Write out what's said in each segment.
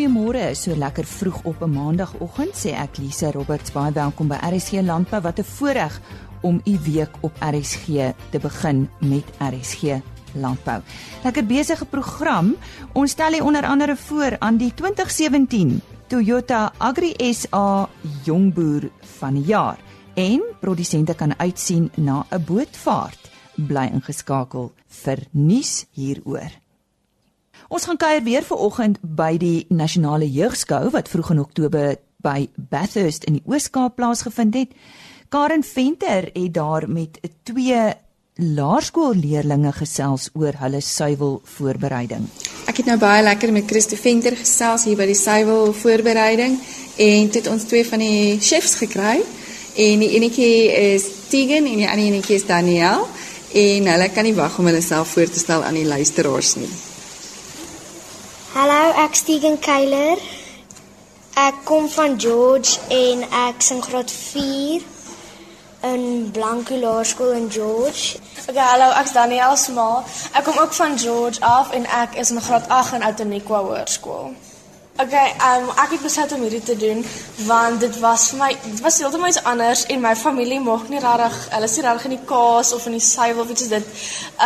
Goeiemôre, so lekker vroeg op 'n maandagooggend sê ek Lisa Roberts baie welkom by RSG Landbou wat 'n voorreg om u week op RSG te begin met RSG Landbou. Lekker besige program. Ons stel hier onder andere voor aan die 2017 Toyota Agri SA Jongboer van die jaar en produsente kan uitsien na 'n bootvaart. Bly ingeskakel vir nuus hieroor. Ons gaan kuier weer vanoggend by die Nasionale Jeugskou wat vroeg in Oktober by Bathurst in die Oos-Kaap plaasgevind het. Karen Venter het daar met twee laerskoolleerlinge gesels oor hulle suiwel voorbereiding. Ek het nou baie lekker met Christo Venter gesels hier by die suiwel voorbereiding en dit ons twee van die chefs gekry. En die enetjie is Tegan en die ander enetjie is Daniel en hulle kan nie wag om hulle self voor te stel aan die luisteraars nie. Hallo, ek Tegan Keiler. Ek kom van George en ek sing graad 4 in Blanco Laerskool in George. Okay, hallo, ek's Daniel Smal. Ek kom ook van George af en ek is in graad 8 in Outeniqua Hoërskool. Okay, um, ek het besluit om hierdie te doen want dit was vir my dit was heeltemal iets anders en my familie maak nie regtig hulle is nie regtig in die kaas of in die suiwel of iets is dit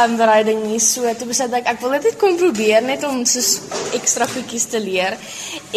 um bereiding nie. So toe besluit ek ek wil dit net kom probeer net om so ekstra goedjies te leer.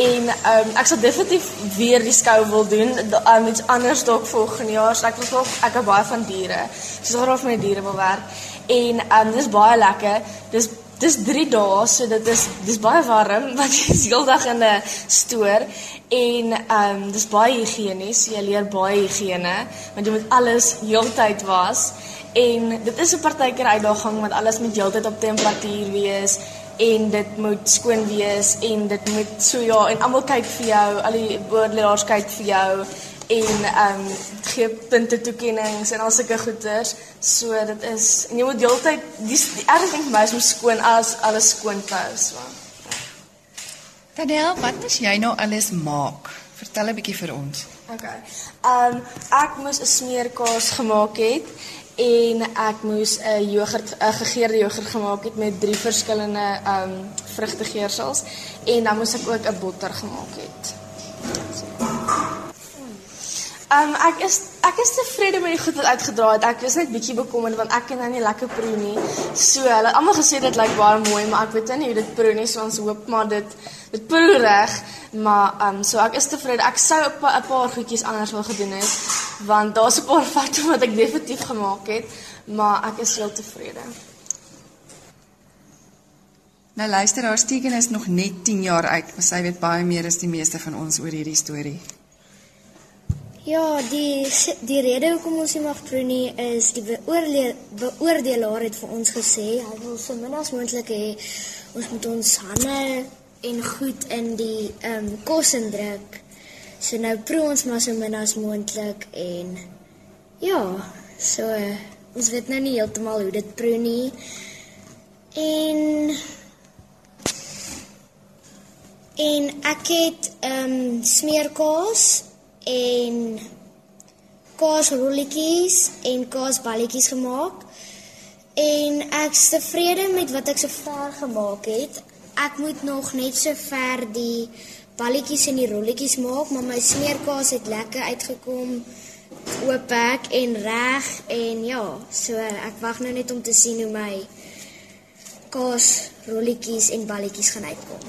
En um ek sal definitief weer die skou wil doen um iets anders dalk volgende jaar. So ek wil ook ek hou baie van diere so graag met diere wil werk. En um dis baie lekker. Dis Dis 3 dae, so dit is dis baie warm want jy is heeldag in 'n stoor en ehm um, dis baie higienies. Jy leer baie higiëne want jy moet alles heeltyd was en dit is 'n partykeer uitdaging want alles moet heeltyd op temperatuur wees en dit moet skoon wees en dit moet so ja en almal kyk vir jou, al die boordelaars kyk vir jou en ehm um, gee punte toekenninge en al sulke goeders. So dit is en jy moet heeltyd die, die erg ding vir my is om skoon as alles skoon te hou so. Tadel, wat moet jy nou alles maak? Vertel 'n bietjie vir ons. Okay. Ehm um, ek moes 'n smeerkaas gemaak het en ek moes 'n jogurt 'n gegeurde jogurt gemaak het met drie verskillende ehm um, vrugtegeersels en dan moes ek ook 'n botter gemaak het. Ehm um, ek is ek is tevrede met die goed wat uitgedra het. Ek was net bietjie bekommerd want ek ken nou nie lekker proe nie. So hulle almal gesê dit lyk baie mooi, maar ek weet nie hoe dit proe nie. So ons hoop maar dit dit proe reg. Maar ehm um, so ek is tevrede. Ek sou 'n pa, paar goedjies anders wil gedoen het want daar's 'n paar foute wat ek definitief gemaak het, maar ek is heel tevrede. Nou luister, haar Stegen is nog net 10 jaar oud, maar sy weet baie meer as die meeste van ons oor hierdie storie. Ja, die die rede hoekom ons nie mag proe nie is die beoordeel, beoordelaar het vir ons gesê hy wil so min as moontlik hê ons moet ons hande en goed in die ehm um, kos indruk. So nou proe ons maar so min as moontlik en ja, so ons weet nou nie heeltemal hoe dit proe nie. En en ek het ehm um, smeerkaas en kaasrolletjies en kaasballetjies gemaak. En ek's tevrede met wat ek sover gemaak het. Ek moet nog net sover die balletjies en die rolletjies maak, maar my smeerkaas het lekker uitgekom. Oop ek en reg en ja, so ek wag nou net om te sien hoe my kaasrolletjies en balletjies gaan uitkom.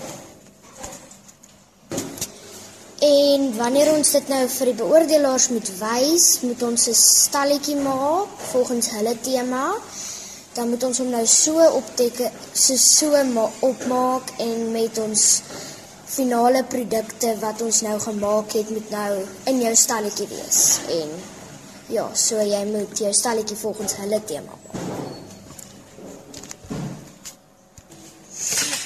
En wanneer ons dit nou vir die beoordelaars moet wys, moet ons 'n stalletjie maak volgens hulle tema. Dan moet ons hom nou so opteken, so so opmaak en met ons finale produkte wat ons nou gemaak het moet nou in jou stalletjie wees. En ja, so jy moet jou stalletjie volgens hulle tema maak.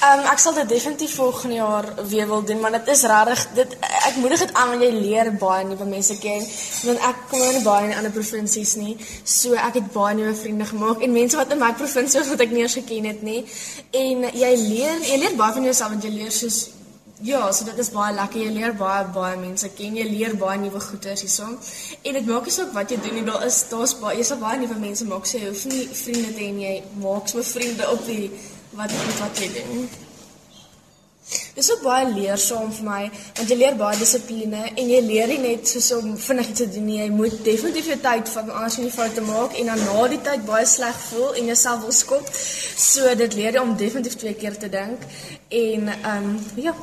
Um, ek sal dit definitief volgende jaar weer wil doen, maar dit is regtig dit ek moedig dit aan want jy leer baie nuwe mense ken. Want ek kom nou baie in ander provinsies nie. So ek het baie nuwe vriende gemaak en mense wat in my provinsie was wat ek nie eens geken het nie. En jy leer jy leer baie van jouself want jy leer soos Ja, so dit is baie lekker. Jy leer baie baie mense ken. Jy leer baie nuwe goeders hierson. En dit maak nie saak wat jy doen nie. Daar is daar's baie jy sal baie nuwe mense maak. So jy hoef nie vriende te hê nie. Jy maak so vriende op die wat wat jy doen. Dis ook baie leersaam vir my want jy leer baie dissipline en jy leer nie net soos om vinnig iets te doen nie. Jy moet definitief jou tyd vat anders om nie foute maak en dan na die tyd baie sleg voel en jouself wil skop. So dit leer jy om definitief twee keer te dink en ehm um, ja.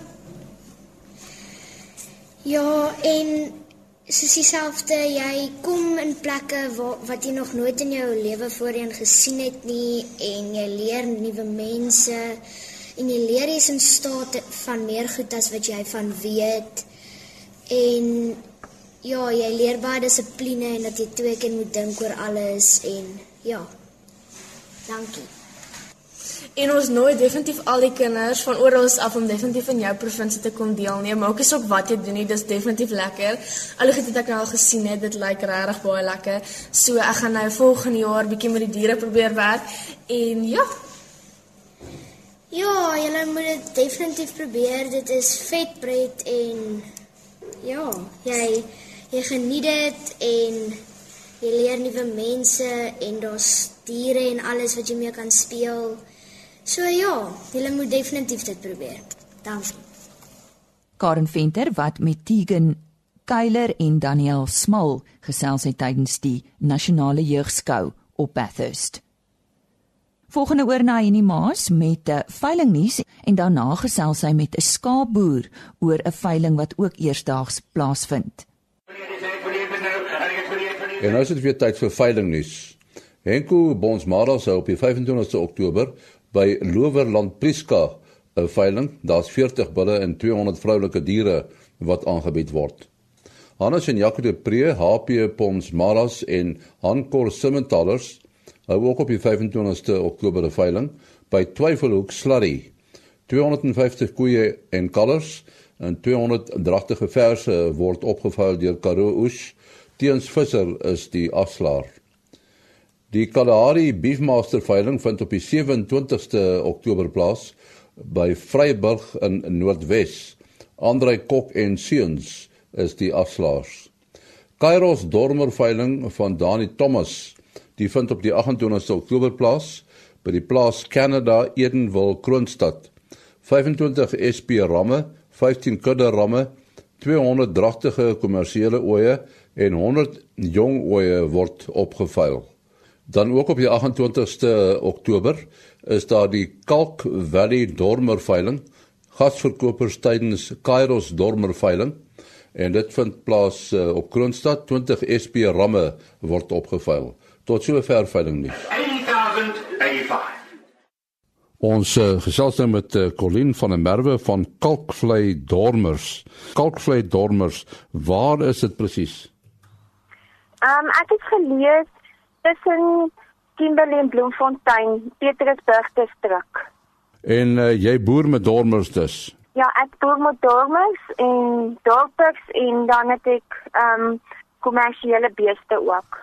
Ja, en soos dieselfde, jy kom in plekke waar wat jy nog nooit in jou lewe voorheen gesien het nie en jy leer nuwe mense en jy leer jy's in staat van meer goed as wat jy van weet. En ja, jy leer baie dissipline en dat jy twee keer moet dink oor alles en ja. Dankie. En ons nooi definitief al die kinders van oral af om definitief in jou provinsie te kom deelneem. Maak nie saak wat jy doen nie, dis definitief lekker. Al die goed wat ek nou al gesien het, dit lyk regtig baie lekker. So ek gaan nou volgende jaar bietjie met die diere probeer werk en ja, Ja, julle moet dit definitief probeer. Dit is vetbreed en ja, jy jy geniet dit en jy leer nuwe mense en daar's diere en alles wat jy mee kan speel. So ja, julle moet definitief dit probeer. Dankie. Karen Venter wat met Tegan Keiler en Daniel Smal gesels het tydens die nasionale jeugskou op Bathurst. Volgende oor na Henny Maas met 'n veilingnuus en daarna gesels hy met 'n skaapboer oor 'n veiling wat ook eersdaags plaasvind. En nou is dit weer tyd vir veilingnuus. Henko Bonsmara sou op die 25ste Oktober by Lowerland Priska 'n veiling, daar's 40 bulle en 200 vroulike diere wat aangebied word. Hannes en Jacques de Pre, HP Bonsmaras en Hankor Simmentalers hou ook op die 25ste Oktober 'n veiling by Twyfelhoek Slurry. 250 koeie en kalvers en 200 dragtige verse word opgevuil deur Karoo Oos. Teens Visser is die afslaer. Die Kalahari Beefmaster veiling vind op die 27ste Oktober plaas by Vryburg in Noordwes. Andrei Kok en Seuns is die afslaers. Kairos Dormer veiling van Dani Thomas Die vind op die 28ste Oktober plaas by die plaas Canada Edenville Kroonstad. 25 SP ramme, 15 kudde ramme, 200 dragtige kommersiële oeye en 100 jong oeye word opgevuil. Dan ook op die 28ste Oktober is daar die Kalk Valley Dormer veiling, gasverkopers tydens Kairos Dormer veiling en dit vind plaas uh, op Kroonstad 20 SP ramme word opgevuil. Tot sover veiling nie. 8085. Ons uh, gesels nou met uh, Colleen van der Merwe van Kalkvlei Dormers. Kalkvlei Dormers, waar is dit presies? Ehm um, ek het gelees tussen Kimberley en Bloemfontein, Petrusburg distrik. En uh, jy boer met dormers dus? Ja, ek boer met dormers en dorpers en dan het ek ehm um, kommersiële beeste ook.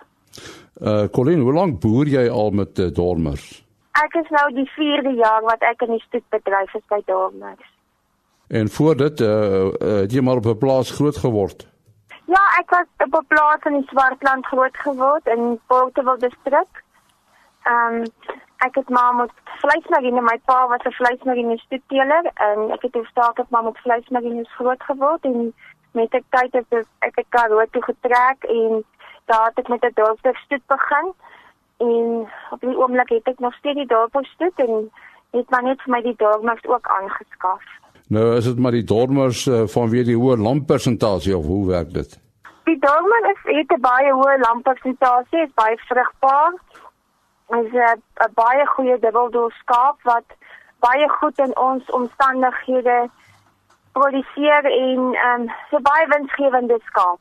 Uh Colin, hoe lank boer jy al met uh, dormers? Ek is nou die 4de jaar wat ek in die stoetbedryf is by dormers. En voor dit uh, uh het jy maar op 'n plaas groot geword? Ja, ek was op 'n plaas in die Swartland groot geword in Porteville distrik. Ehm um, ek het maar met vleismarine, my pa was 'n vleismarine stoetteler en ek het gestart op maar met vleismarine groot geword en met die tyd het ek ek het Karoo toe getrek en daar het ek met 'n dorpsstoet begin en op die oomblik het ek nog steeds die dorpsstoet en het maar net vir my die dorpsmaks ook aangeskaf. Nou is dit maar die dorpsmaks uh, eh, van wie die hoë lamppersentasie of hoe werk dit? Die dorpsmaks is het 'n baie hoë lamppersentasie, is baie vrugbaar. Is 'n baie goeie dubbeldoel skaap wat baie goed in ons omstandighede produseer en ehm um, so baie winsgewende skaap.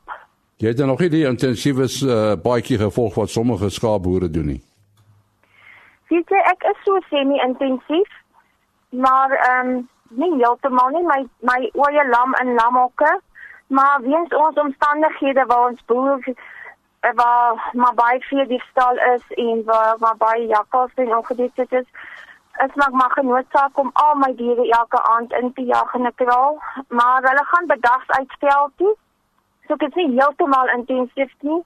Jy het nog nie die intensiewe uh, baadjie gevolg wat sommige skaapboere doen nie. Sien jy ek is so semi-intensief, maar ehm um, nie heeltemal nie my my oeye lam en lamhokke, maar weens ons omstandighede waar ons boer eh, waar maar baie vir die stal is en waar maar baie jakkals en ongedierte is, is maar maar genoodsaak om al my diere elke aand in te jag in 'n kraal, maar hulle gaan bedags uitstel toe So ek is nie heeltemal intensief nie,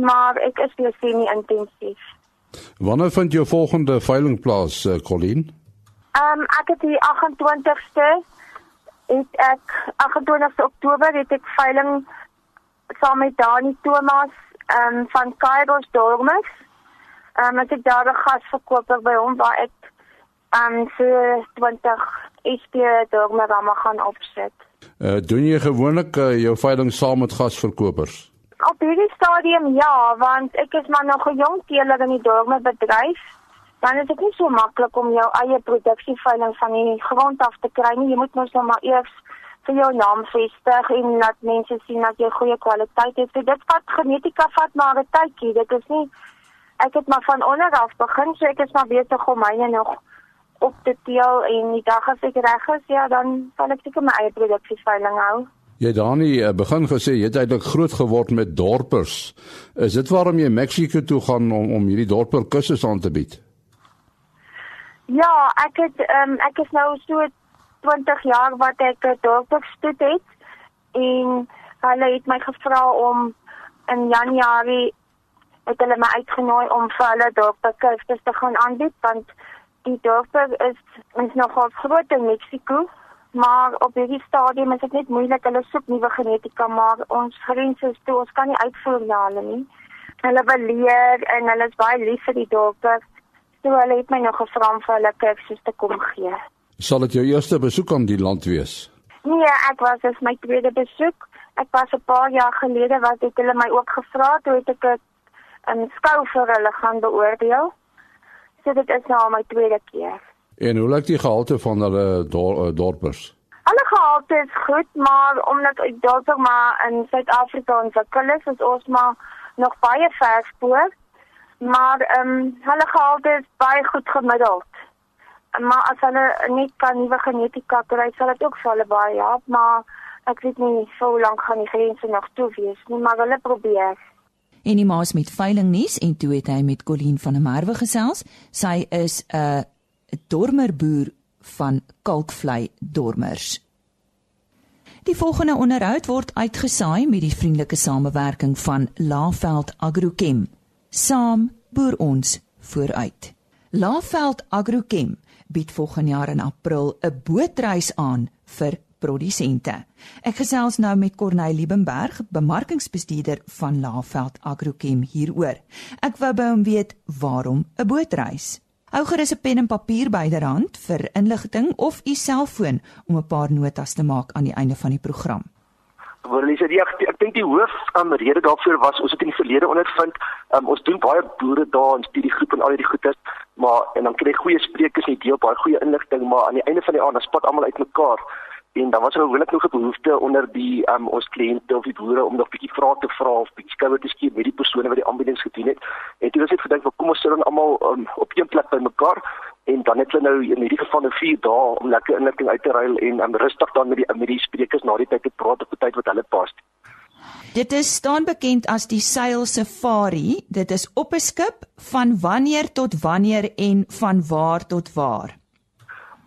maar ek is weer semi intensief. Wanneer vind jou volgende veiling plaas, uh, Colleen? Ehm um, ek het die 28ste het ek 28 Oktober het ek veiling saam met Dani Thomas ehm um, van Kairos Dormers. Ehm um, ek het daar 'n gasverkoper by hom waar ek ehm um, vir 20 SP Dormer gaan opset. Uh, doen jy gewoonlik uh, jou veiling saam met gasverkopers? Op hierdie stadium ja, want ek is maar nog 'n jong teeler in die dorme bedryf. Dan is dit nie so maklik om jou eie produksieveiling van die grond af te kry nie. Jy moet mos nou maar eers vir jou naam vestig en laat mense sien dat jy goeie kwaliteit het. So dit vat genetika vat maar 'n tydjie. Dit is nie ek het maar van onder af begin, so ek is maar besig om myne nog op te teel en die dag as ek reg is, ja, dan sal ek seker my eie produksieveiling hou. Jy Dani eh, begin gesê jy het eintlik groot geword met dorpers. Is dit waarom jy Mexiko toe gaan om om hierdie dorper kursusse aan te bied? Ja, ek het ehm um, ek is nou so 20 jaar wat ek 'n dorperstoet het en hulle het my gevra om in Januarie het hulle my uitgenooi om vir hulle dorperkursusse te gaan aanbied want die dorper is ons nogal groot in Mexiko maar op hierdie stadium is dit net moeilik. Hulle soek nuwe genetika maar ons grense is toe ons kan nie uitvoer na hulle nie. Hulle wil leer en hulle is baie lief vir die dorper so hulle het my nog gevra om vir hulle kursus te kom gee. Sal dit jou eerste besoek aan die land wees? Nee ek was dis my tweede besoek. Ek was 'n paar jaar gelede wat het hulle my ook gevra toe het ek 'n skou vir hulle gaan beoordeel. So dit is nou my tweede keer. En hoe lyk die gehalte van hulle dor eh, dorpers? Alle gehalte is goed, maar omdat ek dalk maar in Suid-Afrika ontwikkel is, is ons maar nog baie ver voor. Maar ehm um, hulle gehalte is baie goed gemiddeld. Maar as hulle net kan nuwe genetika kry, sal dit ook vir hulle baie help, maar ek weet nie hoe lank gaan die grense nog toe wees nie, maar hulle probeer. En die maas met veiling nuus en toe het hy met Colleen van der Merwe gesels. Sy is 'n uh, 'n dormerboer van kalkvlei dormers. Die volgende onderhoud word uitgesaai met die vriendelike samewerking van Laveld Agrochem. Saam boer ons vooruit. Laveld Agrochem bied volgende jaar in April 'n bootreis aan vir produsente. Ek gesels nou met Corneil Liebenberg, bemarkingsbestuurder van Laveld Agrochem hieroor. Ek wou by hom weet waarom 'n bootreis? Hou gerus 'n pen en papier byderhand vir inligting of u selfoon om 'n paar notas te maak aan die einde van die program. Verlise, die, ek dink die hoof um, rede daarvoor was ons het in die verlede ondervind, um, ons doen baie boere daar en studie groep en al die goedes, maar en dan kry jy goeie sprekers en deel baie goeie inligting, maar aan die einde van die aand dan spat almal uitmekaar en dan was er gewoonlik nog 'n behoefte onder die um, ons kliënte of die boere om nog 'n bietjie vrae te vra of bietjie skouer te skiep met die persone wat die aanbiedings gedoen het. En toe was dit gedink, "Kom ons sit dan almal um, op een plek bymekaar en dan het hulle nou in hierdie geval 'n 4 dae om lekker inligting uit te ruil en um, rustig dan met die met die sprekers na die tyd te praat op 'n tyd wat hulle pas." Dit is staan bekend as die Sail Safari. Dit is op 'n skip van wanneer tot wanneer en van waar tot waar?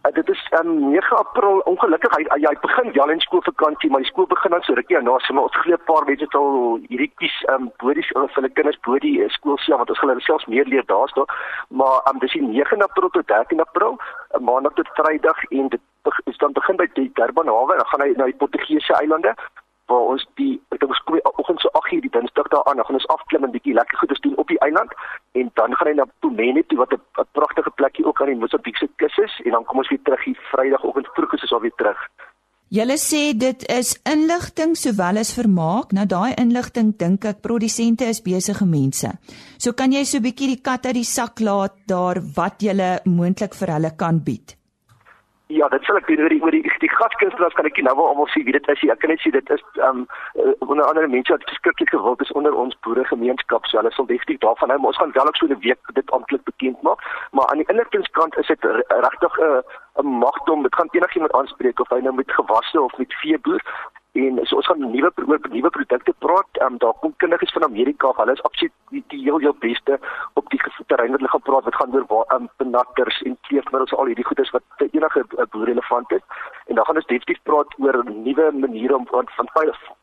Uh, dit is um, 9 April. Ongelukkig hy hy, hy begin Jan en skoolvakansie, maar die skool begin dan so rukkie daarna, so maar ons glo 'n paar mense al hierdie kies um bodie vir hulle kinders bodie uh, skool self wat ons hulle selfs meer leer daarso. Maar um dis die 9 April tot 13 April, 'n maandag tot Vrydag en dit is dan begin by die Durban hawe en dan gaan hy na die Portugese eilande waar ons die ek dink ons kom oggend so 8:00 die Dinsdag daar aan, dan gaan ons afklim en bietjie lekker goedes doen op die eiland en dan gaan hy na Pumene toe wat 'n pragtige plekkie ook aan die Mosambiekse kus is en dan kom ons weer terug hier Vrydagoggend vroeg is ons al weer terug. Julle sê dit is inligting sowel as vermaak. Nou daai inligting dink ek produsente is besige mense. So kan jy so 'n bietjie die kat uit die sak laat daar wat jy moontlik vir hulle kan bied. Ja, dit sal ek doen oor die oor die, die gaskunstenaars kan ek nou wel almal sien wie dit is. Ek kan net sê dit is um, onder andere mense wat beskiklik gewild is onder ons boeregemeenskap. So hulle sal definitief daarvan hou, maar ons gaan wel ook so 'n week dit amptelik bekend maak. Maar aan die inligtingskant is dit regtig 'n uh, 'n magdom. Dit gaan enigiemand aanspreek of hy nou met gewasse of met vee boer en so ons gaan nuwe nuwe produkte praat. Um, daar kom kundiges van Amerika. Hulle is absoluut die, die heel heel beste op die terrein wat hulle gaan praat wat gaan oor waar ehm um, benatters en kleefmiddels al hierdie goedes wat vir enige uh, boer relevant is. En dan gaan ons definitief praat oor nuwe maniere om van van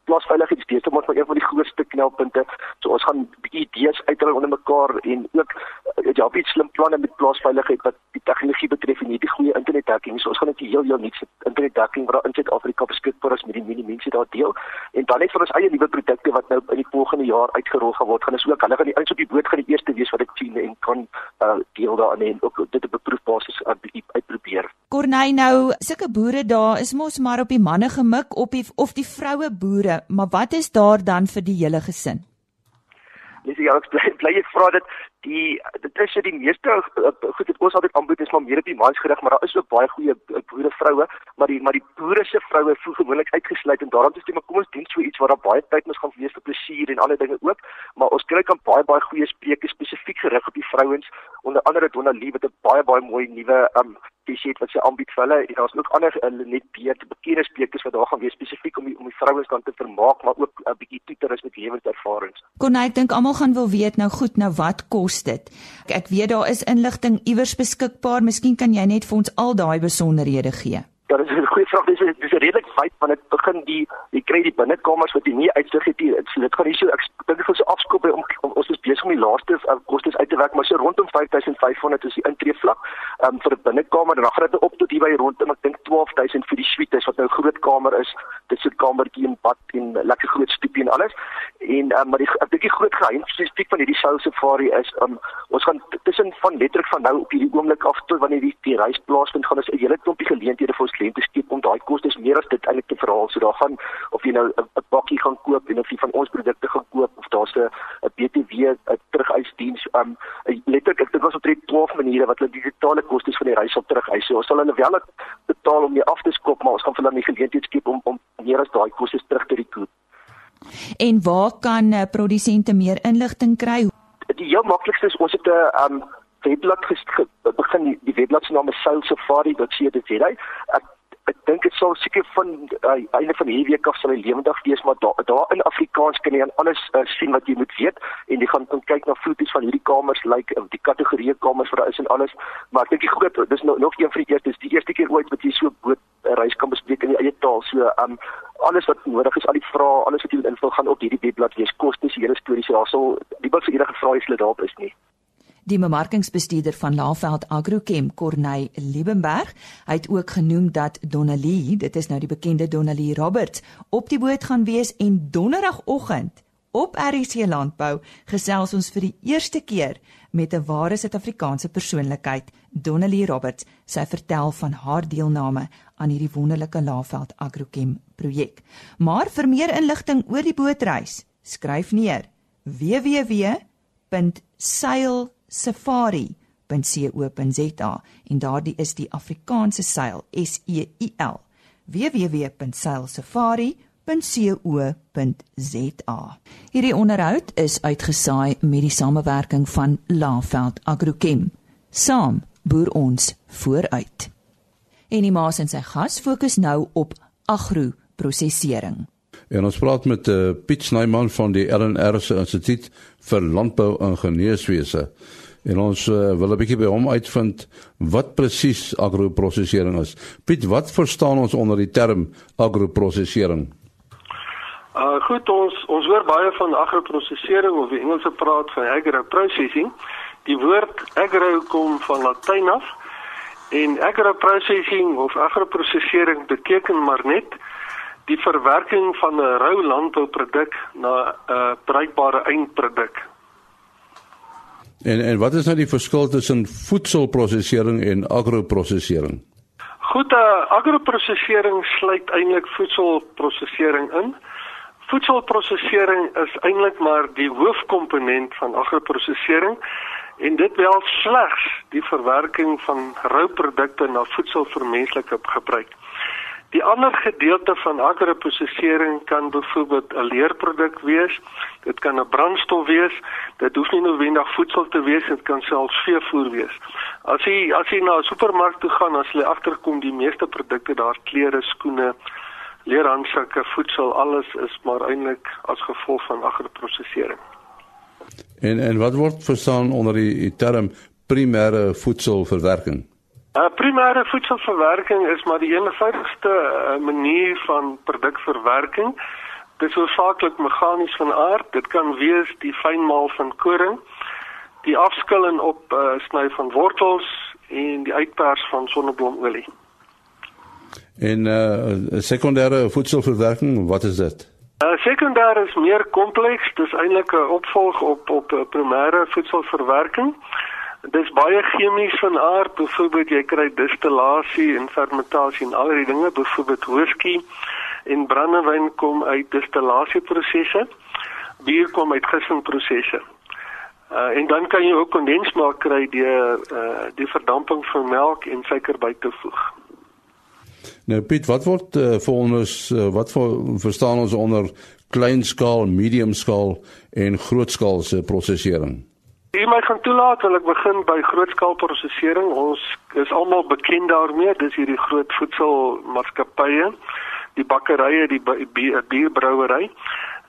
plaasveiligheid te steeds maar een van die grootste knelpunte. So ons gaan bietjie idees uitrol onder mekaar en ook uh, ja, baie slim planne met plaasveiligheid wat tegnologie betref en hierdie goeie internet internetdekking. So ons gaan net heel heel nuut internetdekking wat in Suid-Afrika beskikbaar is met die minimum mense daar deel. En dan net vir ons eie nuwe produkte wat nou in die volgende jaar uitgerol gaan word, gaan ons ook hulle gaan die ouens op die boot gaan die eerste wees wat ek sien en kan uh, deel daarin en ook dit op 'n proefbasis uitprobeer. Corneille nou, sulke boere daar is mos maar op die manne gemik op die of die vroue boere, maar wat is daar dan vir die hele gesin? Dis ja, ek bly bly ek vra dit die dit is die meeste uh, goed dit ons altyd aanbied is maar meer op die mans gerig maar daar is ook baie goeie uh, boere vroue maar die maar die boere se vroue voel gewoonlik uitgesluit en daarom is dit maar kom ons doen so iets waar daar baie tyd moet gaan wees vir plesier en ander dinge ook maar ons kry kan baie baie goeie spreuke spesifiek gerig op die vrouens onder andere Donna Lee wat 'n baie baie mooi nuwe um T-shirt wat sy aanbied vir hulle en daar's ook ander uh, net beet bekende sprekers wat daar gaan wees spesifiek om die, om die vrouens kan te vermaak maar ook 'n uh, bietjie toeter is met lewenservarings. Kon ek dink almal gaan wil weet nou goed nou wat kos dit? Ek weet daar is inligting iewers beskikbaar. Miskien kan jy net vir ons al daai besonderhede gee. Dit is 'n goeie vraag. Dis dis is redelik feit want dit begin die jy kry die binnekamers wat jy nie uitsig het. So dit gaan nie so ek dink dit gaan so afskoop by om, om ons is besig om die laaste uh, kostes uit te werk, maar so rondom 5500 is die intree vlak um, vir 'n binnekamer en dan gaan dit op tot hier by rondom ek dink 12000 vir die suites wat nou 'n groot kamer is. Dit is 'n kamertjie en bad en lekker groot stoepie en alles. En um, maar die ek dink die groot geheim spesifiek van hierdie Soul Safari is um, ons gaan tussen van letterlik van nou op hierdie oomblik af tot wanneer die, die reis plaasvind gaan ons 'n hele klompie geleenthede vir ons kliënte skep om daai kostes meer as dit eintlik te verhaal. So daar gaan of jy nou 'n bakkie gaan koop en of jy van ons produkte gaan koop of daar's 'n BTW 'n teruguisdiens. Um letterlik ek dink ons het 12 maniere wat hulle die totale kostes van die reis op teruguis. So ons sal hulle wel betaal om jy af te skop, maar ons gaan vir hulle die geleentheid skep om om meer as daai kostes terug te recoup. En waar kan uh, produsente meer inligting kry? Die heel maklikste is ons het 'n um webblad begin die, die webblad se naam is salesafari.co.za. Ek ek dink dit sal seker van uh, einde van hierdie week af sal hy lewendig wees maar daar daar in Afrikaans kan jy aan alles uh, sien wat jy moet weet en jy gaan kan kyk na foto's van hierdie kamers lyk like, die kategorieë kamers wat daar is en alles maar ek dink die groot dis nou nog een vir die eerste dis die eerste keer ooit wat jy so boot uh, reis kan bespreek in die eie taal. So um alles wat nodig is al die vrae alles wat jy wil invul gaan op hierdie webblad wees. Kostes hele stories daar sal die wat vir enige vrae is hulle daarop is nie die bemarkingsbestuurder van Laveld Agrochem Corneil Liebenberg. Hy het ook genoem dat Donnalie, dit is nou die bekende Donnalie Roberts, op die boot gaan wees en donderdagoggend op RC Landbou gesels ons vir die eerste keer met 'n ware Suid-Afrikaanse persoonlikheid, Donnalie Roberts. Sy vertel van haar deelname aan hierdie wonderlike Laveld Agrochem projek. Maar vir meer inligting oor die bootreis, skryf neer www.sail safari.co.za en daardie is die Afrikaanse seil S E I L www.sailsafari.co.za Hierdie onderhoud is uitgesaai met die samewerking van Laveld Agrochem. Saam boer ons vooruit. En die maas en sy gas fokus nou op agroprosesering. En ons praat met uh, Piet Snyman van die LNR se Instituut vir Landbou en Geneeswese. En ons uh, wil 'n bietjie by hom uitvind wat presies agroprosesering is. Piet, wat verstaan ons onder die term agroprosesering? Uh goed, ons ons hoor baie van agroprosesering of die Engelse praat van agroprocessing. Die woord agro kom van Latyn af en agroprocessing of agroprosesering beteken maar net die verwerking van 'n rou landbouproduk na 'n uh, bruikbare eindproduk. En en wat is nou die verskil tussen voedselprosesering en agroprosesering? Goed, uh, agroprosesering sluit eintlik voedselprosesering in. Voedselprosesering is eintlik maar die hoofkomponent van agroprosesering en dit wel slegs die verwerking van rou produkte na voedsel vir menslike gebruik. Die ander gedeelte van agroprosesering kan byvoorbeeld 'n leerproduk wees. Dit kan 'n brandstof wees. Dit hoef nie noodwendig voedsel te wees, dit kan selfs veevoer wees. As jy as jy na 'n supermark toe gaan, as jy agterkom die meeste produkte daar klere, skoene, leerhandsakke, voedsel, alles is maar eintlik as gevolg van agroprosesering. En en wat word verstaan onder die term primêre voedselverwerking? Uh, primêre voedselverwerking is maar die eenvoudigste uh, manier van produkverwerking. Dit is hoofsaaklik meganies van aard. Dit kan wees die fynmaal van koring, die afskil en op uh, sny van wortels en die uitpers van sonneblomolie. En uh sekondêre voedselverwerking, wat is dit? Uh sekondêr is meer kompleks, dis eintlik 'n opvolg op op primêre voedselverwerking. Dis baie chemies van aard, byvoorbeeld jy kry distillasie en fermentasie en al die dinge, byvoorbeeld whisky en brandewyn kom uit distillasieprosesse. Bier kom uit gissingprosesse. Uh en dan kan jy ook kondensmelk kry deur uh die verdamping van melk en suiker by te voeg. Nou Piet, wat word uh, vir ons uh, wat vir, verstaan ons onder kleinskaal, medium skaal en grootskaal se prosesering? Jy moet gaan toelaat wil ek begin by grootskaal prosesering. Ons is almal bekend daarmee, dis hierdie groot voedselmaatskappye, die bakkerye, die bierbrouery.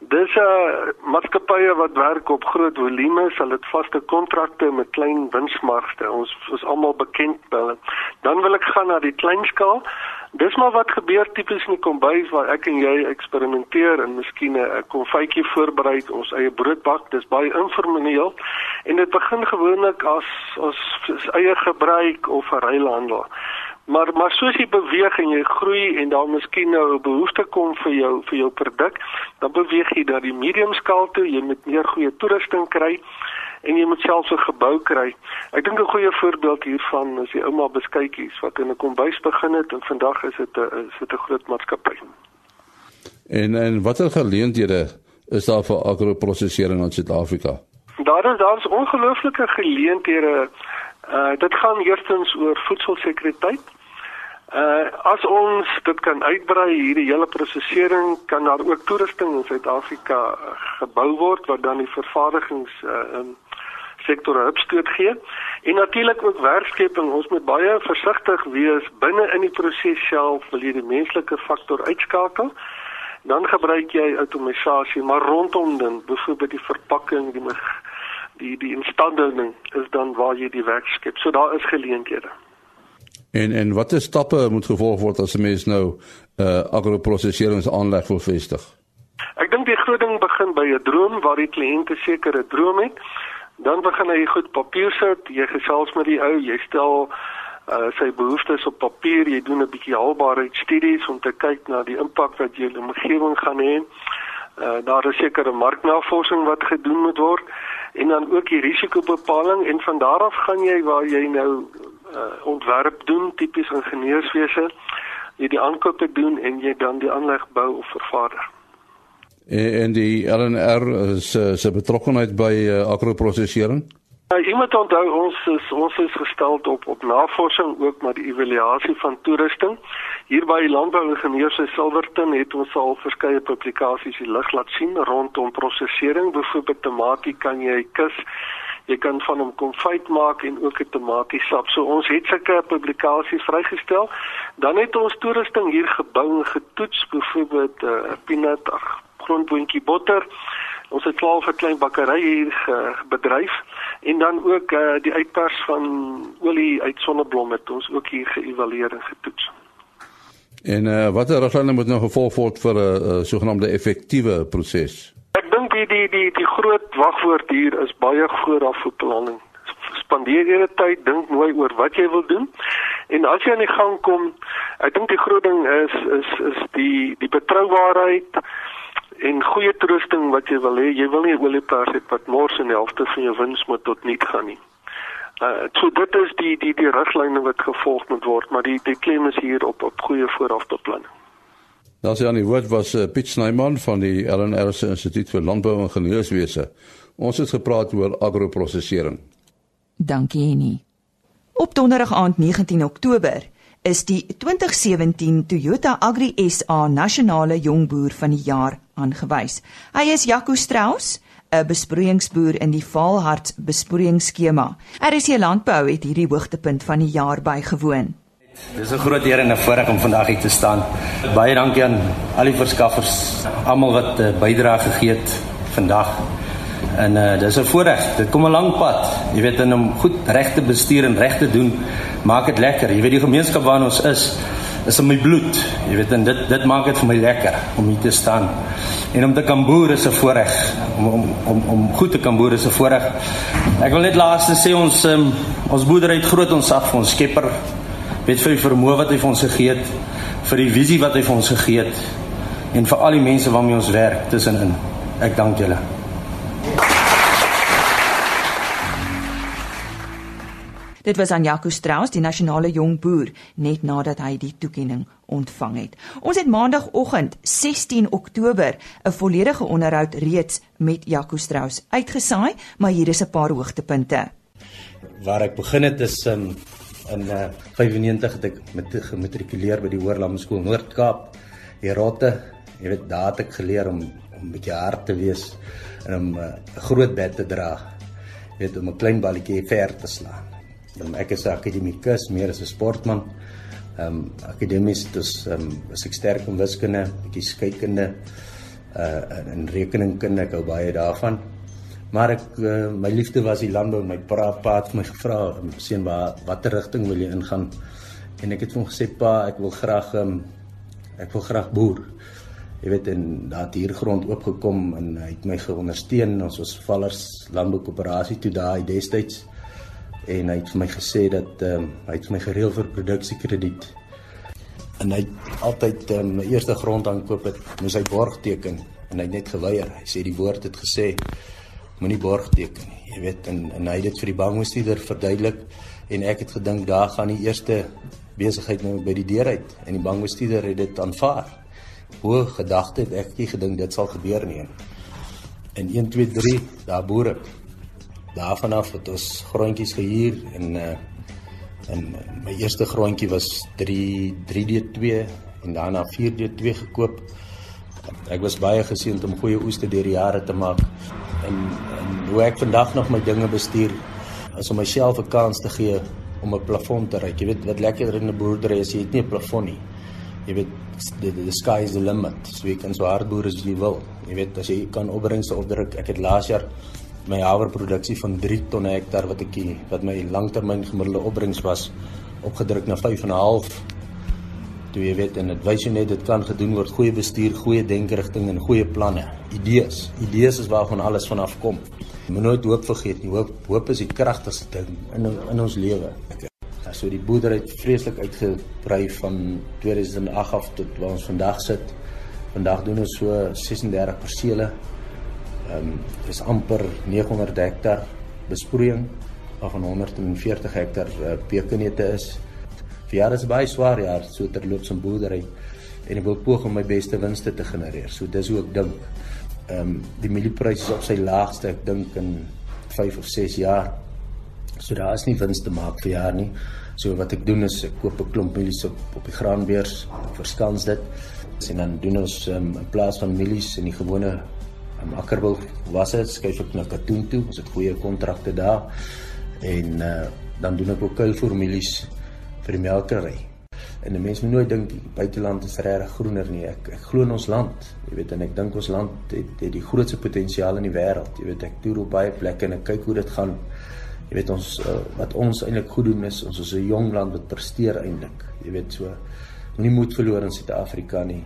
Dis 'n uh, maatskappye wat werk op groot volumes, hulle het vaste kontrakte met klein winsmargte. Ons is almal bekend by hulle. Dan wil ek gaan na die kleinskaal. Dis maar wat gebeur tipies in die kombuis waar ek en jy eksperimenteer en miskien 'n konfytjie voorberei, ons eie brood bak. Dis baie informeel en dit begin gewoonlik as as eie gebruik of 'n ruilhandel. Maar maar soos jy beweeg en jy groei en daar miskien nou 'n behoefte kom vir jou vir jou produk, dan beweeg jy na die medium skaal toe. Jy moet meer goeie toerusting kry en jy moet selfs 'n gebou kry. Ek dink 'n goeie voorbeeld hiervan is die ouma beskuitjies wat in 'n kombuis begin het en vandag is dit 'n is dit 'n groot maatskappy. En en watter geleenthede is daar vir agroprosesering in Suid-Afrika? Daar is daar's ongelooflike geleenthede. Uh dit gaan eerstens oor voedselsekuriteit. Uh as ons dit kan uitbrei hierdie hele prosesering kan daar ook toerusting in Suid-Afrika gebou word wat dan die vervaardigings uh in sektor opstoot gee. En natuurlik ook werkskeping. Ons moet baie versigtig wees binne in die proses self, wil jy die menslike faktor uitskakel. Dan gebruik jy outomatisasie, maar rondom dan, byvoorbeeld die verpakking, die die die instandhouding is dan waar jy die werk skep. So daar is geleenthede. En en watter stappe moet gevolg word as 'n mens nou 'n uh, agroprosesseringsaanleg wil vestig? Ek dink die groot ding begin by 'n droom waar die kliënt 'n sekere droom het dan begin hy goed papier sit, jy gesels met die ou, jy stel uh, sy behoeftes op papier, jy doen 'n bietjie haalbaarheidstudies om te kyk na die impak wat jou omgewing gaan hê. Uh, daar is sekere marknavorsing wat gedoen moet word en dan ook die risikobepaling en van daar af gaan jy waar jy nou uh, ontwerp doen tipies ingenieurswese jy die aankope doen en jy dan die aanleg bou of vervaardig en die LNR se se betrokkeheid by uh, agroprosesering? Ja, jy moet onthou ons is ons is gestel op op navorsing ook maar die evaluasie van toerusting. Hier by Landbouingenieurs in Silverton het ons al verskeie publikasies die lig laat sien rondom prosesering. Byvoorbeeld tematies kan jy kus jy kan van hom konfyt maak en ook 'n tomatiesap. So ons het sulke publikasies vrygestel. Dan het ons toerusting hier gebou en getoets, byvoorbeeld uh, peanut, ag, grondboontjie botter. Ons het 12 klein bakkerye hier bedryf en dan ook uh, die uitpers van olie uit sonneblom het ons ook hier geëvalueer en getoets. En uh, watter riglyne moet nou gevolg word vir 'n uh, sogenaamde effektiewe proses? Ek dink die die die die groot wagwoord hier is baie voorafbeplanning. Spandeer jy tyd, dink mooi oor wat jy wil doen. En as jy aan die gang kom, ek dink die groot ding is is is die die betroubaarheid en goeie toerusting wat jy wil hê, jy wil nie oliepers hê wat mors en helfte van jou wins moet tot niet gaan nie. Uh so dit is die die die riglyne wat gevolg moet word, maar die die klem is hier op op goeie voorafbeplanning. Daar sien die woord was uh, Piet Snyman van die LNR Instituut vir Landbou en Ingenieurswese. Ons het gepraat oor agroprosesering. Dankie Annie. Op donderdag aand 19 Oktober is die 2017 Toyota Agri SA Nasionale Jongboer van die Jaar aangewys. Hy is Jaco Strauss, 'n besproeiingsboer in die Vaalhart besproeiingsskema. RC Landbou het hierdie hoogtepunt van die jaar bygewoon. Dis 'n groot eer en 'n voorreg om vandag hier te staan. Baie dankie aan al die verskaffers, almal wat uh, bydrae gegee het vandag. En uh dis 'n voorreg. Dit kom 'n lang pad. Jy weet om goed reg te bestuur en reg te doen, maak dit lekker. Jy weet die gemeenskap waarin ons is, is in my bloed. Jy weet en dit dit maak dit vir my lekker om hier te staan. En om te kan boer is 'n voorreg om om om om goed te kan boer is 'n voorreg. Ek wil net laaste sê ons um, ons boerdery het groot ons af vir ons Skepper. Weet vir die vermoë wat hy vir ons gegee het, vir die visie wat hy vir ons gegee het en vir al die mense waarmee ons werk tussenin. Ek dank julle. Dit was aan Jaco Strauss, die nasionale jong boer, net nadat hy die toekenning ontvang het. Ons het maandagooggend 16 Oktober 'n volledige onderhoud reeds met Jaco Strauss uitgesaai, maar hier is 'n paar hoogtepunte. Waar ek begin het is um, in uh, 95 het ek met gematrikuleer by die Hoërlandse Skool Noord-Kaap. Die rotte, jy weet, daar het ek geleer om om 'n bietjie hard te wees en om 'n uh, groot bed te dra. Jy weet, om 'n klein balletjie ver te slaan. Um, ek is 'n akademikus, meer as 'n sportman. Ehm um, akademies dis ehm um, is ek sterk in wiskunde, bietjie skeikunde, uh en rekeningkunde, ek hou baie daarvan. Maar ek uh, my liefde was die landbou my pa pa het my gevra, "Seun, waar watter rigting wil jy ingaan?" En ek het hom gesê, "Pa, ek wil graag ehm um, ek wil graag boer." Jy weet en daar het hier grond oopgekom en hy het my geondersteun. Ons was Vallers Landboukoöperasie toe daai destyds en hy het vir my gesê dat ehm um, hy het vir my gereël vir produksiekrediet. En hy altyd ehm um, my eerste grond aankoop het, moes hy borg teken en hy het net geweier. Hy sê die woord het gesê moenie borg teken nie. Jy weet en en hy het dit vir die bankbestuurder verduidelik en ek het gedink daar gaan die eerste besigheid nou by die deur uit en die bankbestuurder het dit aanvaar. Hoe gedagte het ek nie gedink dit sal gebeur nie. En 1 2 3 daar boer ek daarvan af het ons grondjies gehuur en uh en my eerste grondjie was 3 3D2 en daarna 4D2 gekoop. Ek was baie geseënd om goeie oeste deur die jare te maak en en hoe ek vandag nog my dinge bestuur is om myself 'n kans te gee om 'n plafon te reik. Jy weet wat lekker in 'n boerdery is, jy het nie 'n plafon nie. Jy weet the, the sky is the limit. So jy kan so hard boer as jy wil. Jy weet as jy kan opbrengste opdruk. Ek het laas jaar my haverproduksie van 3 ton hektaar wat ek wat my langtermyn gemiddelde opbrengs was opgedruk na 5 en 'n half. Toe jy weet en dit wys jy net dit kan gedoen word goeie bestuur, goeie denkerigting en goeie planne, idees. Idees is waarvan alles vanaf kom. Moet nooit hoop vergeet nie. Hoop hoop is die kragtigste ding in in ons lewe. Ja, so die boerdery het vreeslik uitgebrei van 2008 af tot waar ons vandag sit. Vandag doen ons so 36 persele Ehm um, dis amper 900 hektar besproeiing waarvan 140 hektar uh, pekenete is. Vir jare is baie swaar jaar so terloops in boerdery en ek wil poog om my beste winste te genereer. So dis hoe ek dink. Ehm um, die mieliepryse is op sy laagste ek dink in 5 of 6 jaar. So daar is nie wins te maak vir jaar nie. So wat ek doen is ek koop 'n klomp mielies op op die graanbeurs, verskans dit en dan doen ons um, in plaas van mielies in die gewone in Akkerwil was dit skuif ek na Katoen toe ons het goeie kontrakte daar en uh, dan doen ek ook kuilformulies vir die melkery en die mense moet nooit dink buiteland is regtig groener nie. Ek, ek glo in ons land jy weet en ek dink ons land het, het die grootste potensiaal in die wêreld jy weet ek toer op baie plekke en ek kyk hoe dit gaan. Jy weet ons uh, wat ons eintlik goed doen is ons is 'n jong land wat presteer eintlik jy weet so moenie moed verloor in Suid-Afrika nie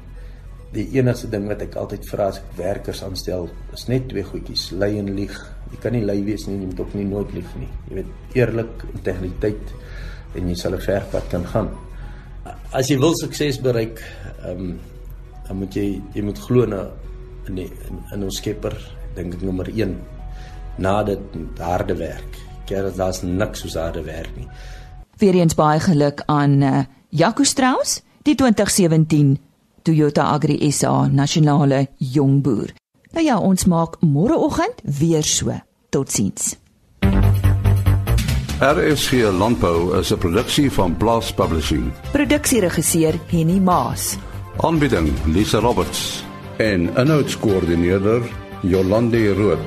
die enigste ding wat ek altyd vra as ek werkers aanstel is net twee goedjies lei en lieg. Jy kan nie lei wees nie jy moet ook nie nooit lieg nie. Jy weet eerlik integriteit en jy sal 'n ver pad kan gaan. As jy wil sukses bereik um, dan moet jy jy moet glo na in die, in, in ons skepper dink ek nommer 1 na dit harde werk. Keer daar's niks soos harde werk nie. Weer eens baie geluk aan uh, Jaco Strauss die 2017 Toyota Agri SA nasionale jongboer. Nou ja, ons maak môreoggend weer so. Totsiens. RSG Landbou is 'n produksie van Blast Publishing. Produksieregisseur Henny Maas. Aanbieding Lisa Roberts en 'n notas koördineerder Jolande Rooi.